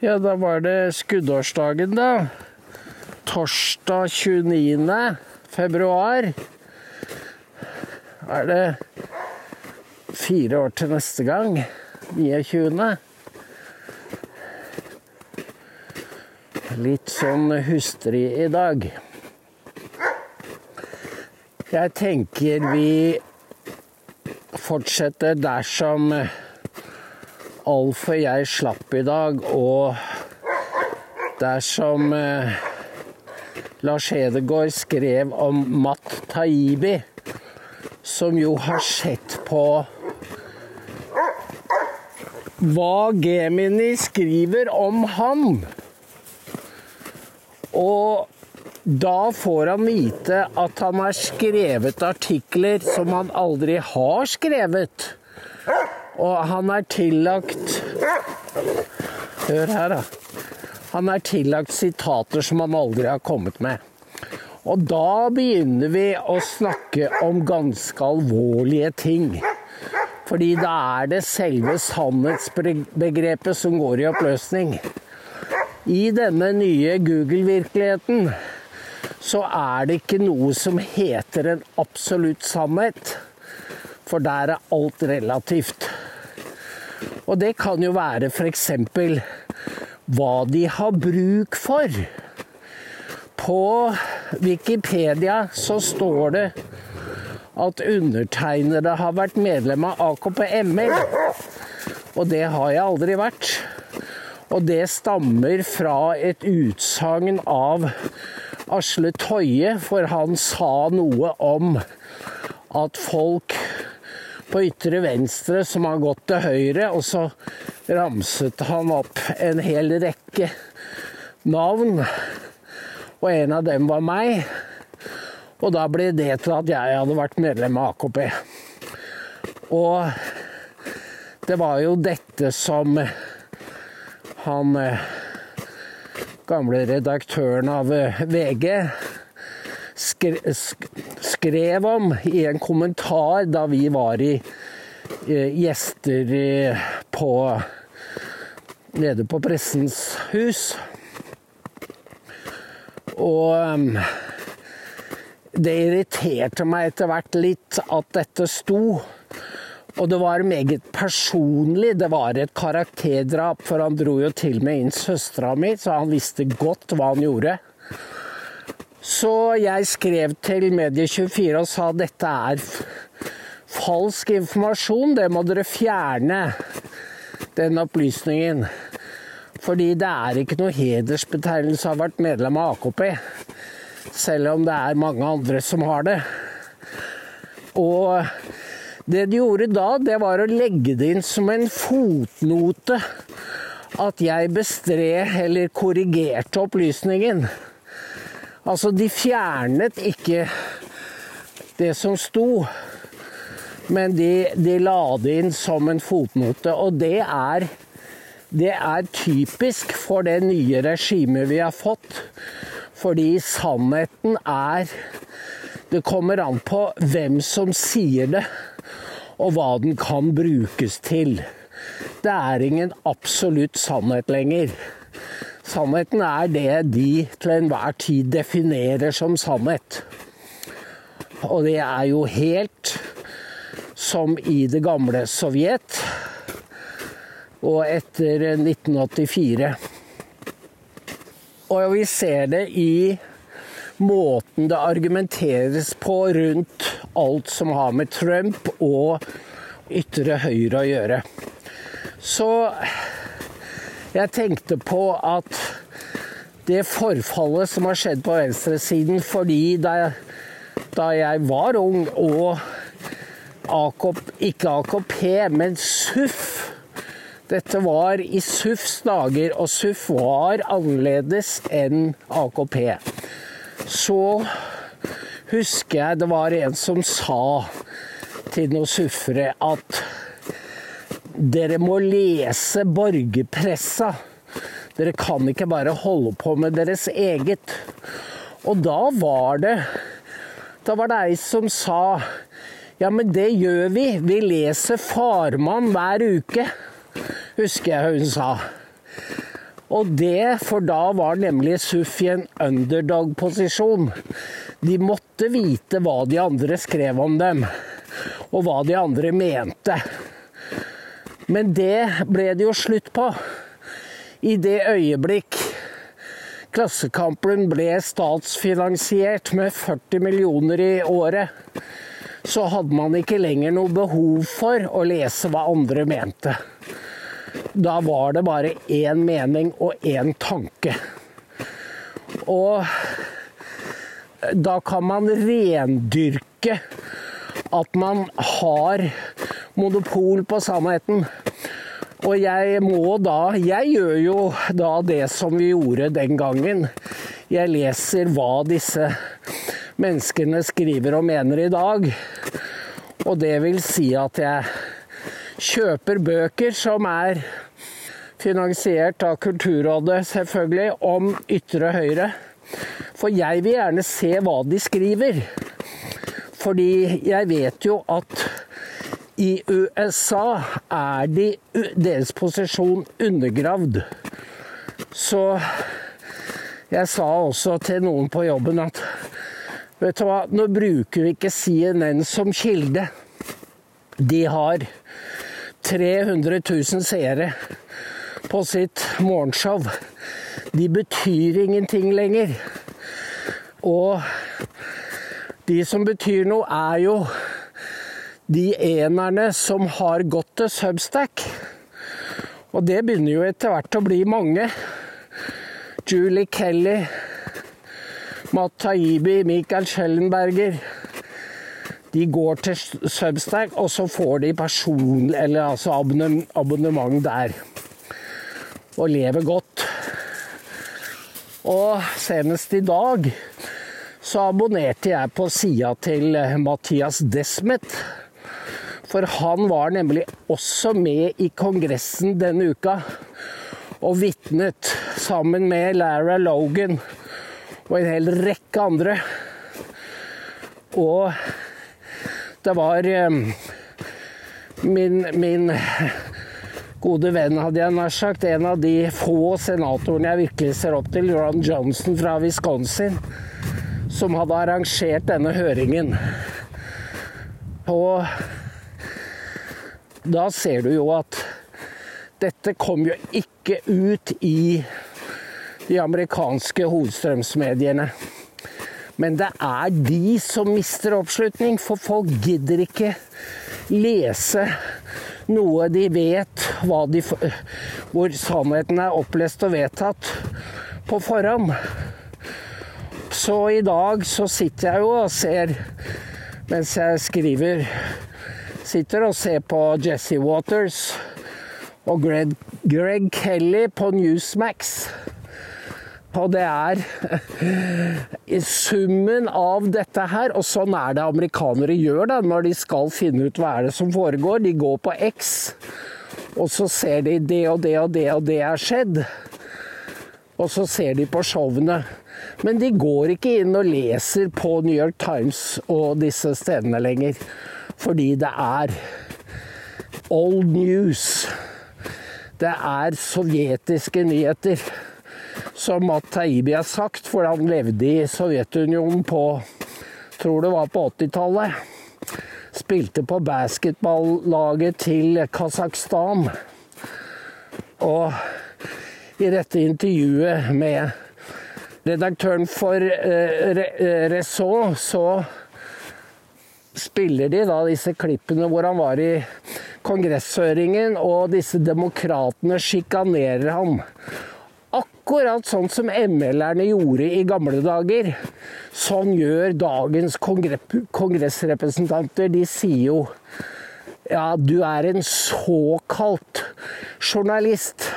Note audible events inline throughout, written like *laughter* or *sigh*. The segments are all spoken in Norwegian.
Ja, da var det skuddårsdagen, da. Torsdag 29. februar. Er det fire år til neste gang? 29. Litt sånn hustrig i dag. Jeg tenker vi fortsetter dersom Alf og jeg slapp i dag, og dersom eh, Lars Hedegaard skrev om Matt Taibi, som jo har sett på hva Gemini skriver om han. Og da får han vite at han har skrevet artikler som han aldri har skrevet. Og han er tillagt Hør her, da. Han er tillagt sitater som han aldri har kommet med. Og da begynner vi å snakke om ganske alvorlige ting. Fordi da er det selve sannhetsbegrepet som går i oppløsning. I denne nye Google-virkeligheten så er det ikke noe som heter en absolutt sannhet. For der er alt relativt. Og det kan jo være f.eks. hva de har bruk for. På Wikipedia så står det at undertegnede har vært medlem av AKP-ML. Og det har jeg aldri vært. Og det stammer fra et utsagn av Asle Toje, for han sa noe om at folk på ytre venstre som har gått til høyre, og så ramset han opp en hel rekke navn. Og en av dem var meg. Og da ble det til at jeg hadde vært medlem av AKP. Og det var jo dette som han gamle redaktøren av VG skrev om i en kommentar da vi var i gjester på nede på Pressens hus. Og det irriterte meg etter hvert litt at dette sto. Og det var meget personlig. Det var et karakterdrap, for han dro jo til med inn søstera mi, så han visste godt hva han gjorde. Så jeg skrev til Medie24 og sa dette er falsk informasjon, det må dere fjerne, den opplysningen. Fordi det er ikke noe hedersbetegnelse å ha vært medlem av AKP. Selv om det er mange andre som har det. Og det de gjorde da, det var å legge det inn som en fotnote at jeg bestred eller korrigerte opplysningen. Altså, de fjernet ikke det som sto, men de, de la det inn som en fotnote. Og det er, det er typisk for det nye regimet vi har fått. Fordi sannheten er Det kommer an på hvem som sier det, og hva den kan brukes til. Det er ingen absolutt sannhet lenger. Sannheten er det de til enhver tid definerer som sannhet. Og det er jo helt som i det gamle Sovjet og etter 1984. Og vi ser det i måten det argumenteres på rundt alt som har med Trump og ytre høyre å gjøre. Så jeg tenkte på at det forfallet som har skjedd på venstresiden fordi da, da jeg var ung og AKP, ikke AKP, men SUF dette var i SUFs dager, og SUF var annerledes enn AKP. Så husker jeg det var en som sa til noen suffere at dere må lese borgerpressa. Dere kan ikke bare holde på med deres eget. Og da var det Da var det ei som sa ja, men det gjør vi. Vi leser Farmann hver uke husker jeg hun sa. Og det, for da var nemlig Suff i en underdog-posisjon. De måtte vite hva de andre skrev om dem, og hva de andre mente. Men det ble det jo slutt på. I det øyeblikk Klassekampen ble statsfinansiert med 40 millioner i året, så hadde man ikke lenger noe behov for å lese hva andre mente. Da var det bare én mening og én tanke. Og da kan man rendyrke at man har monopol på sannheten. Og jeg må da Jeg gjør jo da det som vi gjorde den gangen. Jeg leser hva disse menneskene skriver og mener i dag. Og det vil si at jeg kjøper bøker som er finansiert av Kulturrådet, selvfølgelig, om ytre høyre. For jeg vil gjerne se hva de skriver. Fordi jeg vet jo at i USA er de, deres posisjon undergravd. Så jeg sa også til noen på jobben at vet du hva, nå bruker vi ikke CNN som kilde. De har 300 000 seere på sitt morgenshow. De betyr ingenting lenger. Og de som betyr noe, er jo de enerne som har gått til Substack. Og det begynner jo etter hvert å bli mange. Julie Kelly, Matt Taibi, Michael Schellenberger. De går til Substack, og så får de person, eller altså abonnement der. Og lever godt. Og senest i dag så abonnerte jeg på sida til Mathias Desmet for han var nemlig også med i Kongressen denne uka og vitnet sammen med Lara Logan og en hel rekke andre. Og det var eh, min, min gode venn, hadde jeg nær sagt, en av de få senatorene jeg virkelig ser opp til, Ron Johnson fra Wisconsin, som hadde arrangert denne høringen. Og da ser du jo at dette kom jo ikke ut i de amerikanske hovedstrømsmediene. Men det er de som mister oppslutning, for folk gidder ikke lese noe de vet de, hvor sannheten er opplest og vedtatt på forhånd. Så i dag så sitter jeg jo og ser, mens jeg skriver Sitter og ser på Jesse Waters og Greg, Greg Kelly på Newsmax. Og det er *laughs* summen av dette her, og sånn er det amerikanere gjør da, når de skal finne ut hva er det som foregår. De går på X, og så ser de det og det og det og det er skjedd. Og så ser de på showene. Men de går ikke inn og leser på New York Times og disse stedene lenger. Fordi det er old news. Det er sovjetiske nyheter. Som at Taibi har sagt, for han levde i Sovjetunionen på tror det var på 80-tallet. Spilte på basketballaget til Kasakhstan. Og i dette intervjuet med redaktøren for uh, Resaux, så spiller de da disse klippene hvor han var i kongresshøringen, og disse demokratene sjikanerer ham. Akkurat sånn som ML-erne gjorde i gamle dager. Sånn gjør dagens kongressrepresentanter. De sier jo ja, du er en såkalt journalist.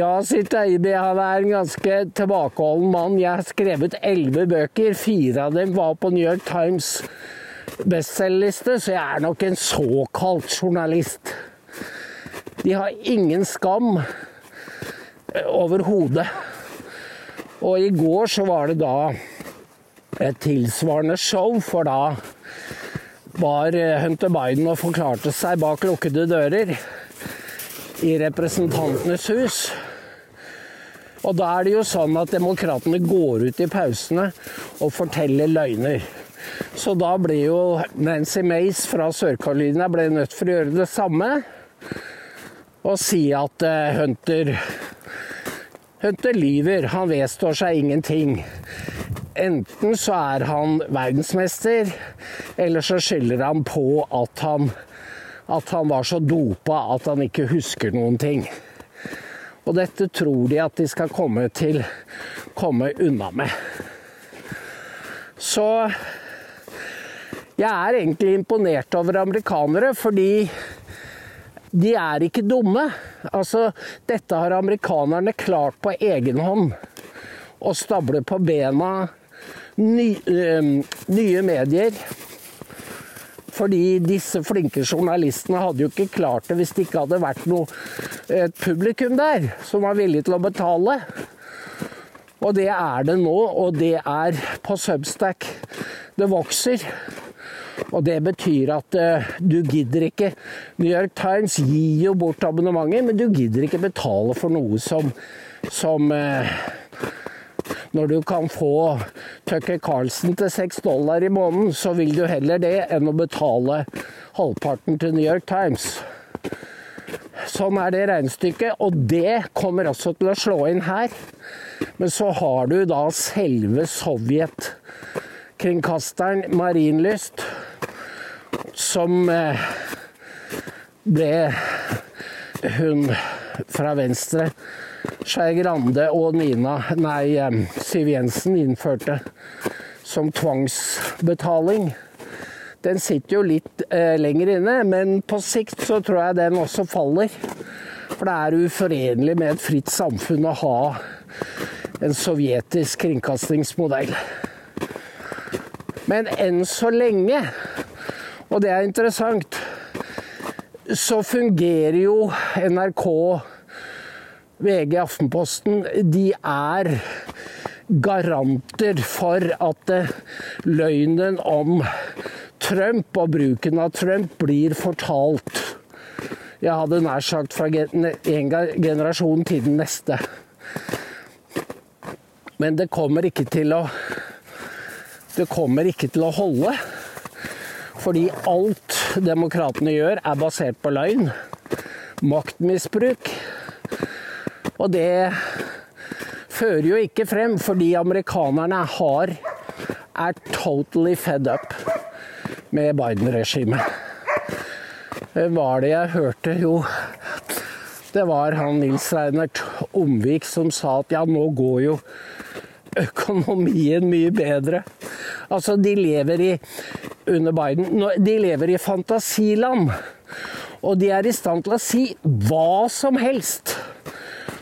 Ja, sier Teibe, han er en ganske tilbakeholden mann. Jeg har skrevet elleve bøker. Fire av dem var på New York Times bestselgerliste, så jeg er nok en såkalt journalist. De har ingen skam overhodet. Og i går så var det da et tilsvarende show, for da var Hunter Biden og forklarte seg bak lukkede dører i Representantenes hus. Og da er det jo sånn at demokratene går ut i pausene og forteller løgner. Så da ble jo Nancy Mace fra Sør-Carolina nødt for å gjøre det samme. Og si at eh, Hunter Hunter lyver. Han vedstår seg ingenting. Enten så er han verdensmester, eller så skylder han på at han, at han var så dopa at han ikke husker noen ting. Og dette tror de at de skal komme til komme unna med. Så jeg er egentlig imponert over amerikanere, fordi de er ikke dumme. Altså, dette har amerikanerne klart på egen hånd. Å stable på bena ny, øh, nye medier. Fordi disse flinke journalistene hadde jo ikke klart det hvis det ikke hadde vært noe et publikum der som var villig til å betale. Og det er det nå, og det er på Substack. Det vokser. Og det betyr at uh, du gidder ikke New York Times gir jo bort abonnementet, men du gidder ikke betale for noe som, som uh, Når du kan få Tucker Carlsen til seks dollar i måneden, så vil du heller det enn å betale halvparten til New York Times. Sånn er det regnestykket, og det kommer også til å slå inn her. Men så har du da selve sovjetkringkasteren Marienlyst som eh, ble hun fra Venstre, Skei Grande og Nina, nei, Siv Jensen innførte som tvangsbetaling. Den sitter jo litt eh, lenger inne, men på sikt så tror jeg den også faller. For det er uforenlig med et fritt samfunn å ha en sovjetisk kringkastingsmodell. Men enn så lenge og det er interessant. Så fungerer jo NRK, VG, Aftenposten De er garanter for at eh, løgnen om Trump og bruken av Trump blir fortalt. Jeg hadde nær sagt fra en generasjon til den neste. Men det kommer ikke til å Det kommer ikke til å holde. Fordi alt demokratene gjør, er basert på løgn. Maktmisbruk. Og det fører jo ikke frem, fordi amerikanerne har er totally fed up med Biden-regimet. Hvem var det jeg hørte? Jo, det var han Nils Reinert Omvik som sa at ja, nå går jo økonomien mye bedre. Altså, de lever i under Biden. De lever i fantasiland. Og de er i stand til å si hva som helst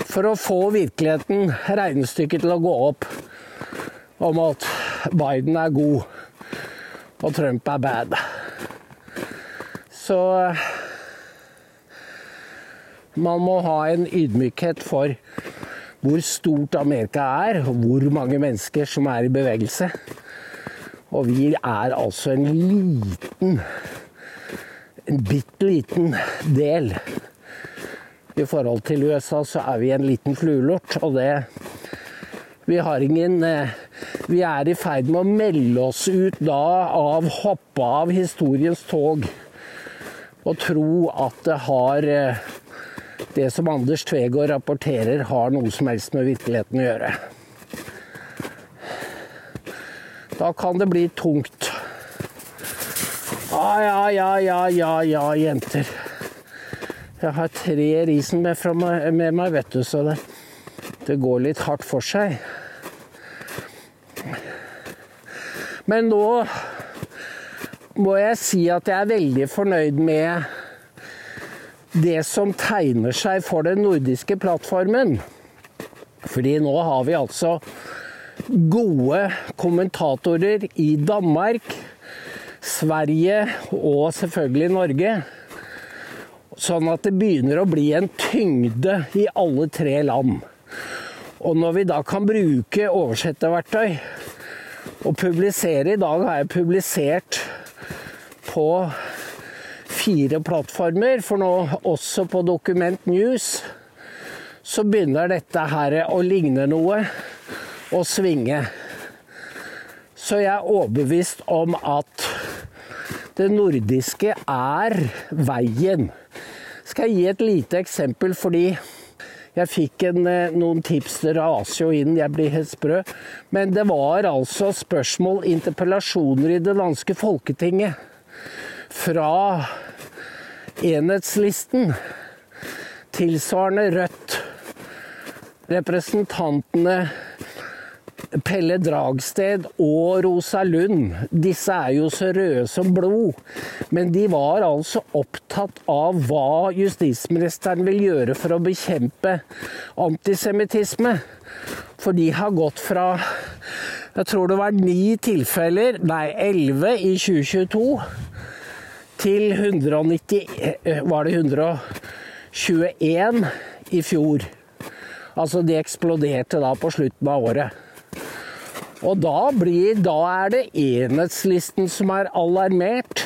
for å få virkeligheten, regnestykket, til å gå opp om at Biden er god og Trump er bad. Så man må ha en ydmykhet for hvor stort Amerika er, og hvor mange mennesker som er i bevegelse. Og vi er altså en liten En bitte liten del. I forhold til USA så er vi en liten fluelort, og det Vi har ingen eh, Vi er i ferd med å melde oss ut da av hoppe av historiens tog og tro at det har eh, det som Anders Tvegård rapporterer, har noe som helst med virkeligheten å gjøre. Da kan det bli tungt. Ja, ja, ja, ja, ja, ja, jenter. Jeg har tre risen med, meg, med meg, vet du, så det, det går litt hardt for seg. Men nå må jeg si at jeg er veldig fornøyd med det som tegner seg for den nordiske plattformen. Fordi nå har vi altså gode kommentatorer i Danmark, Sverige og selvfølgelig Norge. Sånn at det begynner å bli en tyngde i alle tre land. Og når vi da kan bruke oversetterverktøy og publisere I dag har jeg publisert på fire plattformer, for nå også på Dokument News så begynner dette her å ligne noe og svinge. Så jeg er overbevist om at det nordiske er veien. Skal jeg gi et lite eksempel, fordi jeg fikk en, eh, noen tips. Det raser jo inn, jeg blir helt sprø. Men det var altså spørsmål, interpellasjoner i det danske folketinget fra enhetslisten. Tilsvarende Rødt. Representantene Pelle Dragsted og Rosa Lund, disse er jo så røde som blod. Men de var altså opptatt av hva justisministeren vil gjøre for å bekjempe antisemittisme. For de har gått fra jeg tror det var ni tilfeller, nei elleve i 2022, til 190 eh, Var det 121 i fjor? Altså de eksploderte da på slutten av året. Og da, blir, da er det enhetslisten som er alarmert.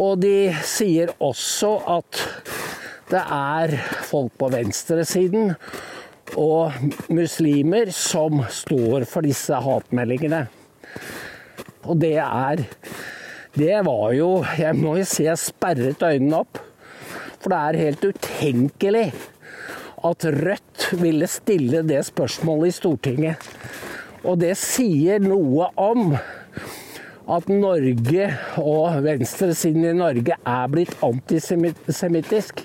Og de sier også at det er folk på venstresiden og muslimer som står for disse hatmeldingene. Og det er Det var jo Jeg må jo si jeg sperret øynene opp. For det er helt utenkelig at Rødt ville stille det spørsmålet i Stortinget. Og det sier noe om at Norge og venstresiden i Norge er blitt antisemittisk.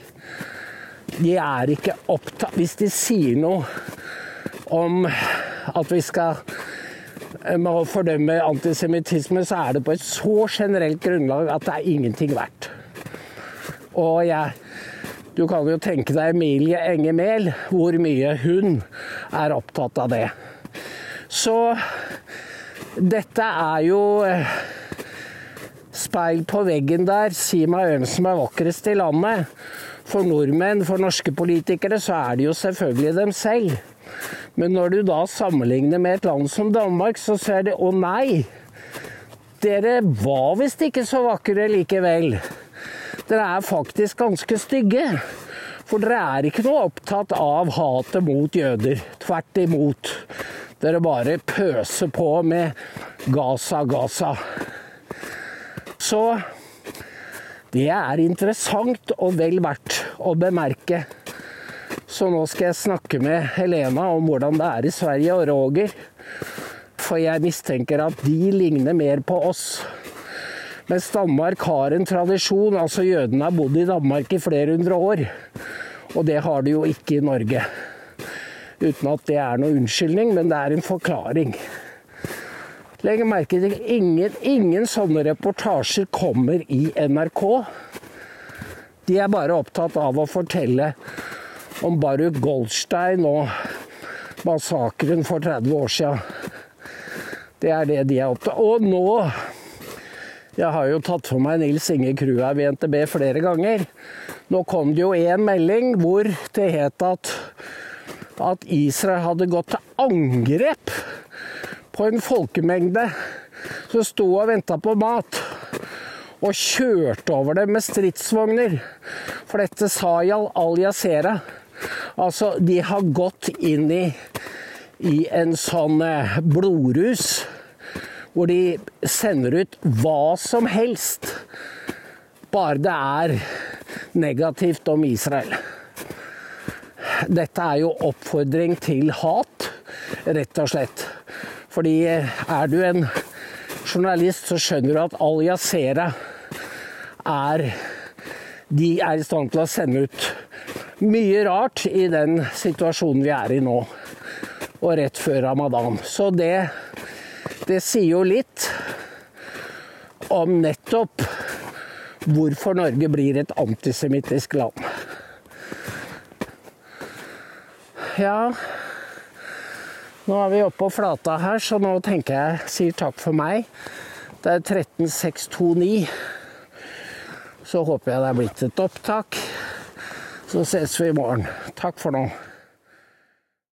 De er ikke opptatt Hvis de sier noe om at vi skal må fordømme antisemittisme, så er det på et så generelt grunnlag at det er ingenting verdt. Og jeg Du kan jo tenke deg Emilie Enger Mehl, hvor mye hun er opptatt av det. Så dette er jo eh, speil på veggen der. Si meg hvem som er vakrest i landet. For nordmenn, for norske politikere, så er det jo selvfølgelig dem selv. Men når du da sammenligner med et land som Danmark, så ser det å nei, dere var visst ikke så vakre likevel. Dere er faktisk ganske stygge. For dere er ikke noe opptatt av hatet mot jøder. Tvert imot. Dere bare pøser på med Gaza, Gaza. Så det er interessant og vel verdt å bemerke. Så nå skal jeg snakke med Helena om hvordan det er i Sverige og Roger. For jeg mistenker at de ligner mer på oss. Mens Danmark har en tradisjon, altså jødene har bodd i Danmark i flere hundre år. Og det har de jo ikke i Norge. Uten at det er noe unnskyldning, men det er en forklaring. Legg merke til ingen, ingen sånne reportasjer kommer i NRK. De er bare opptatt av å fortelle om Baruch Goldstein og massakren for 30 år siden. Det er det de er opptatt av. Og nå Jeg har jo tatt for meg Nils Inge Kruhaug i NTB flere ganger. Nå kom det jo en melding hvor det het at at Israel hadde gått til angrep på en folkemengde som sto og venta på mat. Og kjørte over det med stridsvogner. For dette sa al-Yasera. Altså, de har gått inn i, i en sånn eh, blodrus hvor de sender ut hva som helst, bare det er negativt om Israel. Dette er jo oppfordring til hat, rett og slett. Fordi er du en journalist, så skjønner du at Al Jazeera er De er i stand til å sende ut mye rart i den situasjonen vi er i nå, og rett før ramadan. Så det, det sier jo litt om nettopp hvorfor Norge blir et antisemittisk land. Ja, nå er vi oppe på flata her, så nå tenker jeg sier takk for meg. Det er 13629. Så håper jeg det er blitt et opptak. Så ses vi i morgen. Takk for nå.